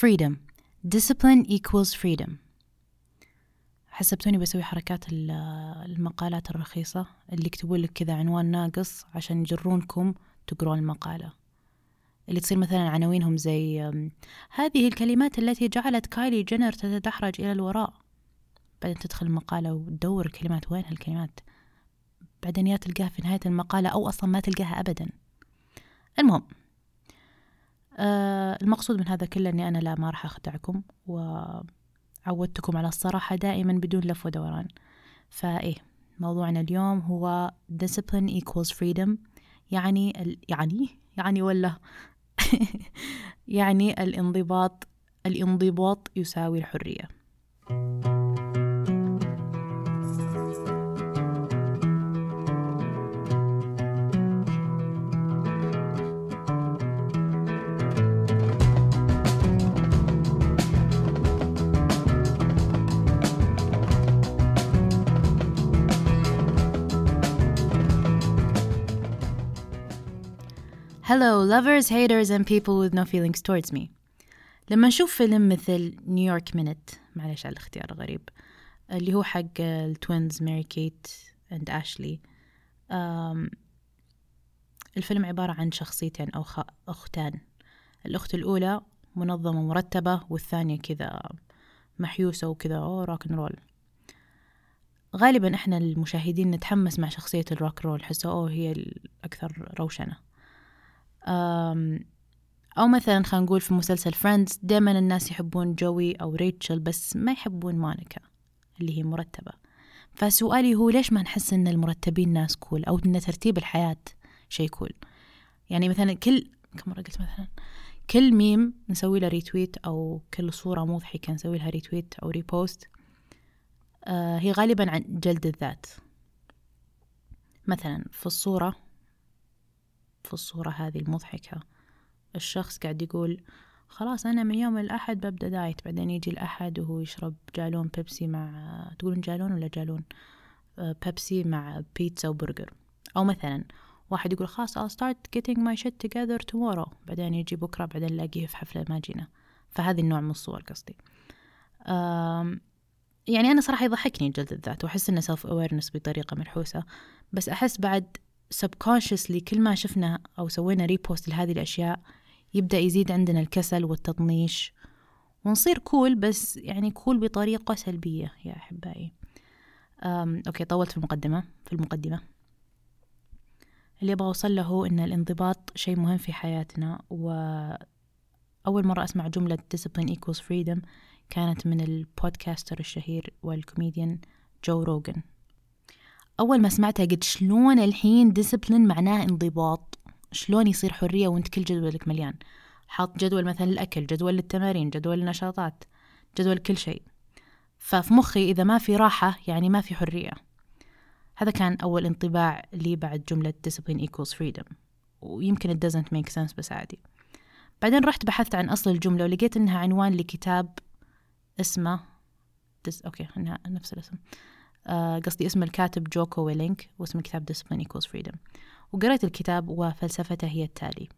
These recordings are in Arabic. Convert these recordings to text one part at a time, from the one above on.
freedom. Discipline equals freedom. حسبتوني بسوي حركات المقالات الرخيصة. اللي يكتبون لك كذا عنوان ناقص عشان يجرونكم تقرون المقالة. اللي تصير مثلا عناوينهم زي هذه الكلمات التي جعلت كايلي جينر تتدحرج إلى الوراء. بعدين تدخل المقالة وتدور الكلمات وين هالكلمات؟ بعدين يا تلقاها في نهاية المقالة أو أصلا ما تلقاها أبدا. المهم آه المقصود من هذا كله أني أنا لا ما راح أخدعكم وعودتكم على الصراحة دائما بدون لف ودوران. فإيه موضوعنا اليوم هو discipline equals freedom. يعني ال... يعني يعني ولا؟ يعني الانضباط الانضباط يساوي الحرية. Hello lovers, haters and people with no feelings towards me. لما نشوف فيلم مثل New York Minute معلش على الاختيار الغريب اللي هو حق ال twins Mary-Kate and Ashley الفيلم عبارة عن شخصيتين أو أختان. الأخت الأولى منظمة مرتبة والثانية كذا محيوسة وكذا أو rock roll غالبا إحنا المشاهدين نتحمس مع شخصية ال rock roll حسه أوه هي الأكثر روشنة. أو مثلا خلينا نقول في مسلسل Friends دائما الناس يحبون جوي أو ريتشل بس ما يحبون مونيكا اللي هي مرتبة. فسؤالي هو ليش ما نحس إن المرتبين ناس cool أو إن ترتيب الحياة شيء cool يعني مثلا كل كم مرة قلت مثلا؟ كل ميم نسوي له retweet أو كل صورة مضحكة نسوي لها retweet أو repost آه هي غالبا عن جلد الذات. مثلا في الصورة في الصورة هذه المضحكة. الشخص قاعد يقول خلاص أنا من يوم الأحد ببدأ دايت. بعدين يجي الأحد وهو يشرب جالون بيبسي مع تقولون جالون ولا جالون؟ آه، بيبسي مع بيتزا وبرجر. أو مثلا واحد يقول خلاص I'll start getting my shit together tomorrow. بعدين يجي بكرة بعدين نلاقيه في حفلة ما جينا. فهذه النوع من الصور قصدي. يعني أنا صراحة يضحكني جلد الذات وأحس إنه self awareness بطريقة منحوسة. بس أحس بعد subconsciously كل ما شفنا أو سوينا repost لهذه الأشياء يبدأ يزيد عندنا الكسل والتطنيش ونصير cool بس يعني cool بطريقة سلبية يا أحبائي. okay طولت في المقدمة في المقدمة. اللي أبغى أوصل له إن الانضباط شيء مهم في حياتنا وأول مرة أسمع جملة discipline equals freedom كانت من ال podcaster الشهير والكوميديان جو روجن أول ما سمعتها قلت شلون الحين discipline معناه انضباط؟ شلون يصير حرية وانت كل جدولك مليان؟ حاط جدول مثلا الأكل جدول للتمارين جدول النشاطات جدول كل شيء. ففي مخي إذا ما في راحة يعني ما في حرية. هذا كان أول انطباع لي بعد جملة discipline equals freedom. ويمكن it doesn't make sense بس عادي. بعدين رحت بحثت عن أصل الجملة ولقيت إنها عنوان لكتاب اسمه dis... okay إنها نفس الاسم. قصدي اسم الكاتب جوكو ويلينك واسم الكتاب Discipline Equals Freedom. وقرأت الكتاب وفلسفته هي التالي.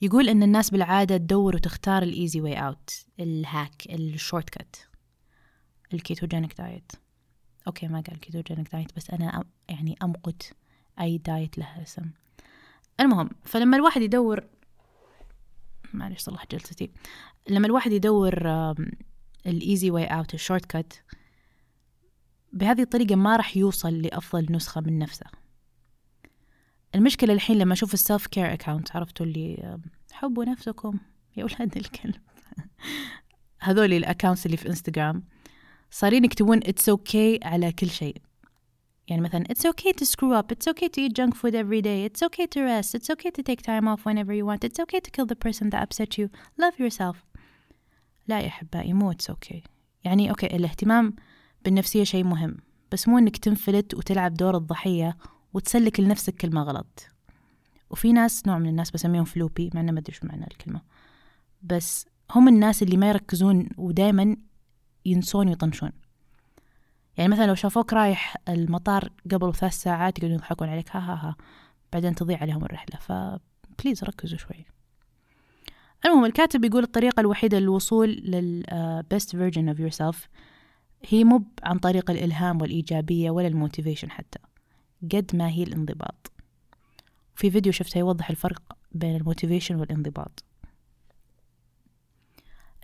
يقول إن الناس بالعادة تدور وتختار ال easy way out ال hack ال shortcut ال ketogenic diet. okay ما قال ketogenic diet بس أنا يعني أمقت أي diet له اسم. المهم فلما الواحد يدور معلش صلح جلستي. لما الواحد يدور ال easy way out ال shortcut بهذه الطريقة ما راح يوصل لأفضل نسخة من نفسه. المشكلة الحين لما أشوف ال self care account عرفتوا اللي حبوا نفسكم يا أولاد الكلب. هذول ال accounts اللي في إنستغرام صارين يكتبون it's okay على كل شيء. يعني مثلا it's okay to screw up it's okay to eat junk food every day it's okay to rest it's okay to take time off whenever you want it's okay to kill the person that upset you love yourself. لا يا أحبائي مو it's okay. يعني أوكي الاهتمام بالنفسية شيء مهم بس مو إنك تنفلت وتلعب دور الضحية وتسلك لنفسك كلمة غلط. وفي ناس نوع من الناس بسميهم فلوبي مع ما أدري شو معنى الكلمة بس هم الناس اللي ما يركزون ودائما ينسون ويطنشون. يعني مثلا لو شافوك رايح المطار قبل ثلاث ساعات يقعدون يضحكون عليك ها ها ها بعدين تضيع عليهم الرحلة ف please ركزوا شوي. المهم الكاتب يقول الطريقة الوحيدة للوصول لل best version of yourself هي مو عن طريق الإلهام والإيجابية ولا ال motivation حتى قد ما هي الانضباط. في فيديو شفته يوضح الفرق بين ال motivation والانضباط.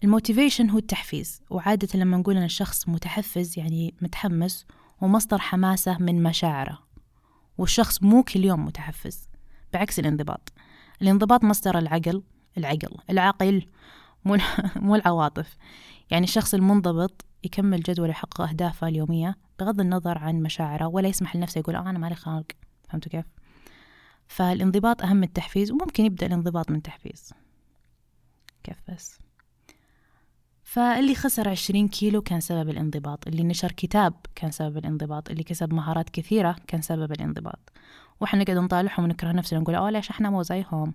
الموتيفيشن هو التحفيز وعادة لما نقول أن الشخص متحفز يعني متحمس ومصدر حماسة من مشاعره والشخص مو كل يوم متحفز بعكس الانضباط. الانضباط مصدر العقل العقل العقل مو مو العواطف. يعني الشخص المنضبط يكمل جدول يحقق أهدافه اليومية بغض النظر عن مشاعره ولا يسمح لنفسه يقول آه أنا مالي خلق فهمتوا كيف؟ فالانضباط أهم من التحفيز وممكن يبدأ الانضباط من تحفيز كيف بس؟ فاللي خسر عشرين كيلو كان سبب الانضباط اللي نشر كتاب كان سبب الانضباط اللي كسب مهارات كثيرة كان سبب الانضباط. وإحنا نقعد نطالعهم ونكره نفسنا نقول أوه ليش إحنا مو زيهم؟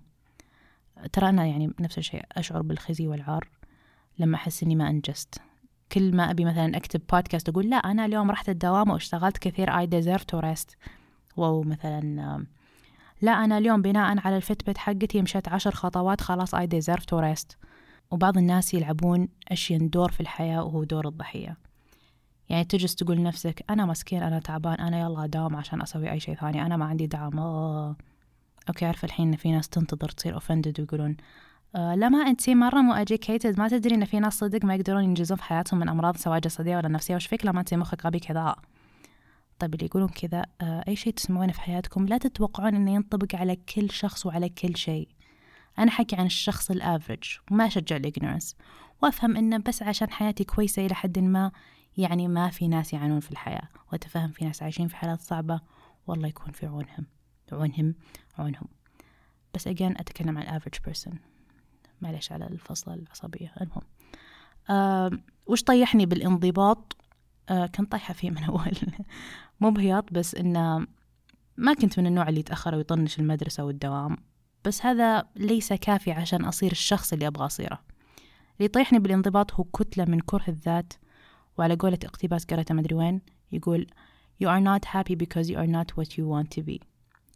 ترى أنا يعني نفس الشيء أشعر بالخزي والعار لما أحس إني ما أنجزت. كل ما أبي مثلا أكتب بودكاست أقول لا أنا اليوم رحت الدوام واشتغلت كثير I deserve to rest. أو مثلا لا أنا اليوم بناء على الفتبت حقتي مشيت عشر خطوات خلاص I deserve to rest. وبعض الناس يلعبون أشين دور في الحياة وهو دور الضحية. يعني تجلس تقول لنفسك أنا مسكين أنا تعبان أنا يلا أداوم عشان أسوي أي شيء ثاني أنا ما عندي دعم. أوه. أوكي عارفة الحين إن في ناس تنتظر تصير أوفندد ويقولون آه لا ما أنت مرة مو ما تدري إن في ناس صدق ما يقدرون ينجزون في حياتهم من أمراض سواء جسدية ولا نفسية وش فيك لما أنت مخك غبي كذا؟ طيب اللي يقولون كذا آه أي شيء تسمعونه في حياتكم لا تتوقعون إنه ينطبق على كل شخص وعلى كل شيء. أنا حكي عن الشخص ال average وما أشجع ال ignorance وأفهم إنه بس عشان حياتي كويسة إلى حد ما يعني ما في ناس يعانون في الحياة. وأتفهم في ناس عايشين في حالات صعبة والله يكون في عونهم. عونهم عونهم. بس again أتكلم عن ال average person معلش على الفصلة العصبية. المهم. أه وش طيحني بالانضباط؟ أه كنت طايحة فيه من أول. مو بهياط بس إنه ما كنت من النوع اللي يتأخر ويطنش المدرسة والدوام. بس هذا ليس كافي عشان أصير الشخص اللي أبغى أصيره. اللي يطيحني بالانضباط هو كتلة من كره الذات وعلى قولة اقتباس قرأته مدري وين يقول You are not happy because you are not what you want to be.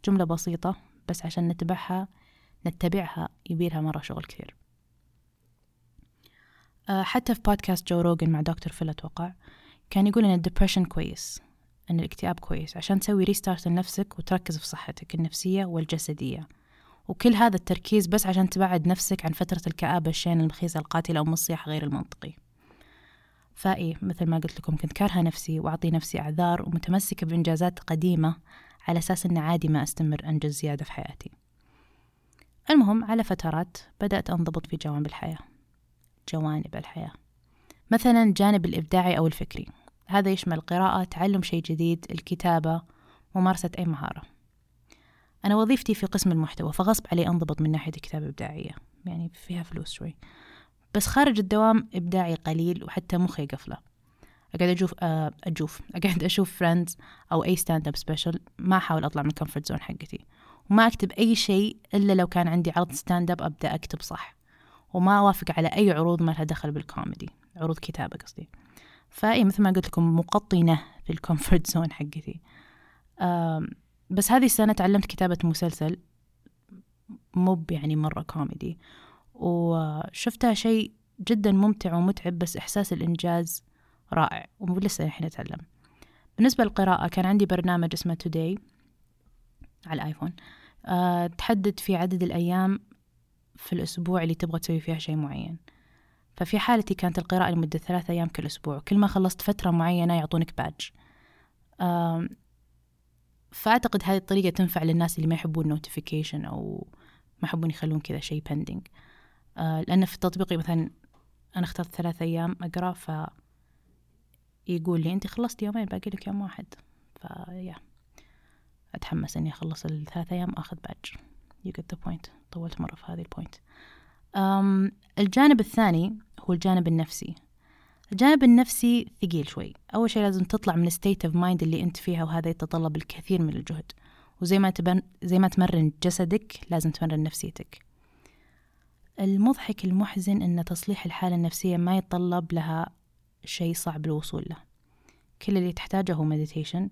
جملة بسيطة بس عشان نتبعها نتبعها يبيلها مرة شغل كثير. أه حتى في بودكاست جو روجن مع دكتور فيل أتوقع كان يقول إن ال depression كويس إن الاكتئاب كويس عشان تسوي restart لنفسك وتركز في صحتك النفسية والجسدية. وكل هذا التركيز بس عشان تبعد نفسك عن فترة الكآبة الشين المخيسة القاتلة أو الصياح غير المنطقي. فإيه مثل ما قلت لكم كنت كارهة نفسي وأعطي نفسي أعذار ومتمسكة بإنجازات قديمة على أساس أن عادي ما أستمر أنجز زيادة في حياتي. المهم على فترات بدأت أنضبط في جوانب الحياة جوانب الحياة. مثلا الجانب الإبداعي أو الفكري. هذا يشمل القراءة تعلم شيء جديد الكتابة ممارسة أي مهارة. أنا وظيفتي في قسم المحتوى فغصب علي أنضبط من ناحية الكتابة الإبداعية يعني فيها فلوس شوي. بس خارج الدوام إبداعي قليل وحتى مخي قفلة. أقعد أشوف آه، أشوف أقعد أشوف Friends أو أي stand up special ما أحاول أطلع من ال comfort zone حقتي. وما أكتب أي شيء إلا لو كان عندي عرض stand up أبدأ أكتب صح. وما أوافق على أي عروض ما لها دخل بالكوميدي. عروض كتابة قصدي. فإيه مثل ما قلت لكم مقطنة في ال comfort zone حقتي. بس هذه السنة تعلمت كتابة مسلسل. مو يعني مرة كوميدي وشفتها شيء جدا ممتع ومتعب بس إحساس الإنجاز رائع ولسه الحين أتعلم. بالنسبة للقراءة كان عندي برنامج اسمه Today على الآيفون أه تحدد في عدد الأيام في الأسبوع اللي تبغى تسوي فيها شيء معين. ففي حالتي كانت القراءة لمدة ثلاثة أيام كل أسبوع. كل ما خلصت فترة معينة يعطونك badge أه فأعتقد هذه الطريقة تنفع للناس اللي ما يحبون notification أو ما يحبون يخلون كذا شيء pending آه لأن في تطبيقي مثلا أنا اخترت ثلاثة أيام أقرأ ف يقول لي أنت خلصت يومين باقي لك يوم واحد. فيا أتحمس إني أخلص الثلاثة أيام أخذ باج you get the point. طولت مرة في هذه ال point الجانب الثاني هو الجانب النفسي. الجانب النفسي ثقيل شوي. أول شيء لازم تطلع من ال state of mind اللي أنت فيها وهذا يتطلب الكثير من الجهد. وزي ما تبن زي ما تمرن جسدك لازم تمرن نفسيتك. المضحك المحزن أن تصليح الحالة النفسية ما يتطلب لها شيء صعب الوصول له. كل اللي تحتاجه هو meditation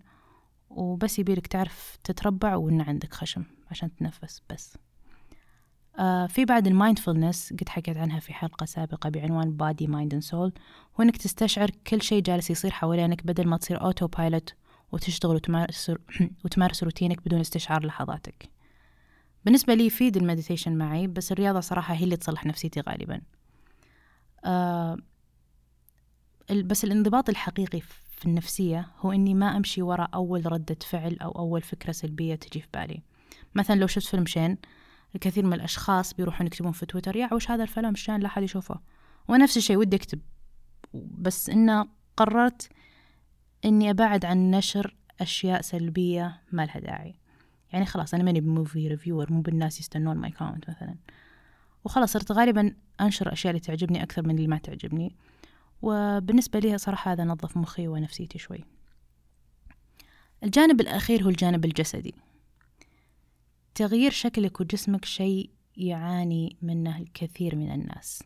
وبس يبيلك تعرف تتربع وإن عندك خشم عشان تتنفس بس. آه في بعد ال mindfulness قد حكيت عنها في حلقة سابقة بعنوان body mind and soul هو انك تستشعر كل شيء جالس يصير حوالينك بدل ما تصير auto pilot وتشتغل وتمارس, وتمارس روتينك بدون استشعار لحظاتك. بالنسبة لي يفيد ال meditation معي بس الرياضة صراحة هي اللي تصلح نفسيتي غالبا. آه بس الانضباط الحقيقي في النفسية هو إني ما أمشي وراء أول ردة فعل أو أول فكرة سلبية تجي في بالي. مثلا لو شفت فيلم شين الكثير من الأشخاص بيروحون يكتبون في تويتر يا وش هذا الفيلم شين لا أحد يشوفه. ونفس الشيء ودي أكتب. بس إنه قررت إني أبعد عن نشر أشياء سلبية ما لها داعي. يعني خلاص أنا ماني ب movie reviewer مو بالناس يستنون my comment مثلا. وخلاص صرت غالبا أنشر أشياء اللي تعجبني أكثر من اللي ما تعجبني. وبالنسبة لي صراحة هذا نظف مخي ونفسيتي شوي. الجانب الأخير هو الجانب الجسدي. تغيير شكلك وجسمك شيء يعاني منه الكثير من الناس.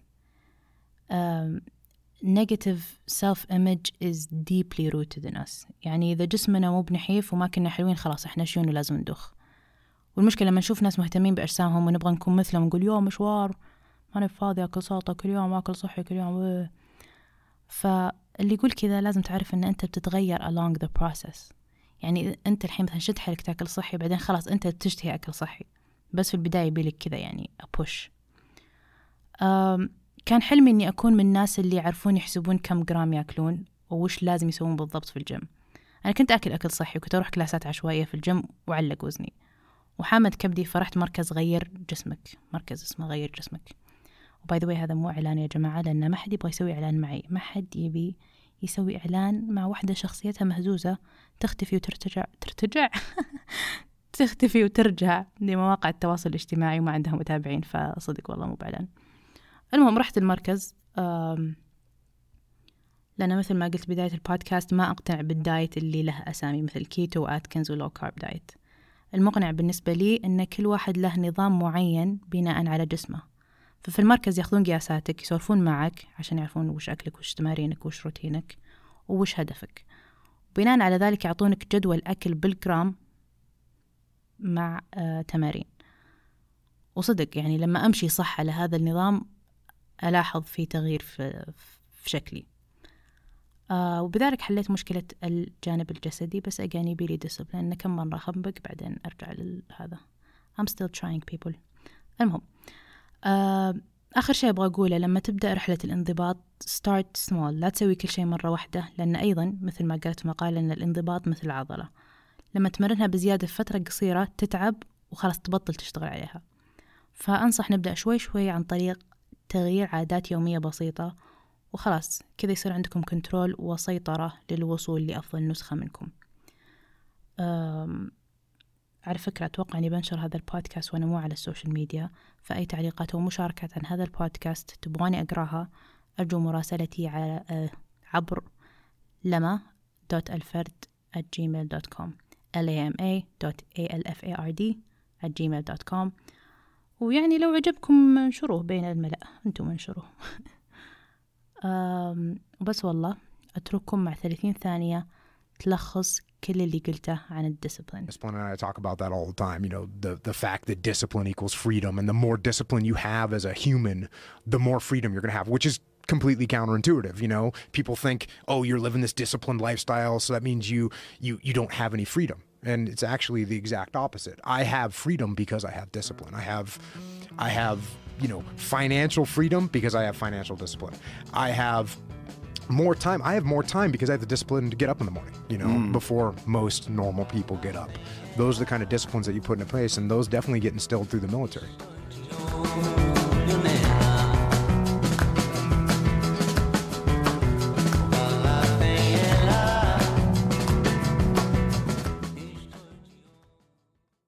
negative self image is deeply rooted in us. يعني إذا جسمنا مو بنحيف وما كنا حلوين خلاص إحنا شيون لازم ندخ؟ والمشكلة لما نشوف ناس مهتمين بأجسامهم ونبغى نكون مثلهم نقول يوم مشوار ماني فاضي أكل سلطة كل يوم أكل صحي كل يوم فاللي يقول كذا لازم تعرف إن أنت بتتغير along the process. يعني أنت الحين مثلا شد حيلك تأكل صحي بعدين خلاص أنت بتشتهي أكل صحي. بس في البداية يبيلك كذا يعني أبوش كان حلمي إني أكون من الناس اللي يعرفون يحسبون كم جرام يأكلون ووش لازم يسوون بالضبط في الجيم. أنا كنت أكل أكل صحي وكنت أروح كلاسات عشوائية في الجيم وعلق وزني. وحامت كبدي فرحت مركز غير جسمك. مركز اسمه غير جسمك. و by the way هذا مو إعلان يا جماعة لأن ما حد يبغى يسوي إعلان معي. ما حد يبي يسوي إعلان مع واحدة شخصيتها مهزوزة تختفي وترتجع. ترتجع؟ تختفي وترجع لمواقع التواصل الاجتماعي وما عندها متابعين فصدق والله مو بإعلان. المهم رحت المركز. لأن مثل ما قلت بداية البودكاست ما أقتنع بال diet اللي له أسامي مثل keto و Atkins و low carb diet المقنع بالنسبة لي أن كل واحد له نظام معين بناء على جسمه. ففي المركز ياخذون قياساتك يسولفون معك عشان يعرفون وش أكلك وش تمارينك وش روتينك وش هدفك. بناء على ذلك يعطونك جدول أكل بالجرام مع آه تمارين. وصدق يعني لما أمشي صح على هذا النظام ألاحظ في تغيير في, في شكلي. آه وبذلك حليت مشكلة الجانب الجسدي بس أجاني بيلي ديسبلين لأن كم مرة أخبق بعدين أرجع لهذا I'm still trying people. المهم آه آخر شيء أبغى أقوله لما تبدأ رحلة الانضباط start small لا تسوي كل شيء مرة واحدة لأن أيضا مثل ما قالت مقال أن الانضباط مثل العضلة. لما تمرنها بزيادة في فترة قصيرة تتعب وخلاص تبطل تشتغل عليها. فأنصح نبدأ شوي شوي عن طريق تغيير عادات يومية بسيطة وخلاص كذا يصير عندكم control وسيطرة للوصول لأفضل نسخة منكم. على فكرة أتوقع أني بنشر هذا البودكاست وأنا مو على ال social media فأي تعليقات ومشاركات عن هذا البودكاست تبغاني أقراها أرجو مراسلتي على آه، عبر لما دوت الفرد at gmail.com lama دوت alfard at gmail.com ويعني لو عجبكم انشروه بين الملأ أنتم انشروه. وبس والله أترككم مع 30 ثانية. تلخص كل اللي قلته عن الديسبلين. Discipline and I talk about that all the time, you know, the the fact that discipline equals freedom and the more discipline you have as a human, the more freedom you're going to have, which is completely counterintuitive, you know? People think, "Oh, you're living this disciplined lifestyle, so that means you you you don't have any freedom." And it's actually the exact opposite. I have freedom because I have discipline. I have I have, you know, financial freedom because I have financial discipline. I have more time. I have more time because I have the discipline to get up in the morning, you know, mm. before most normal people get up. Those are the kind of disciplines that you put into place, and those definitely get instilled through the military.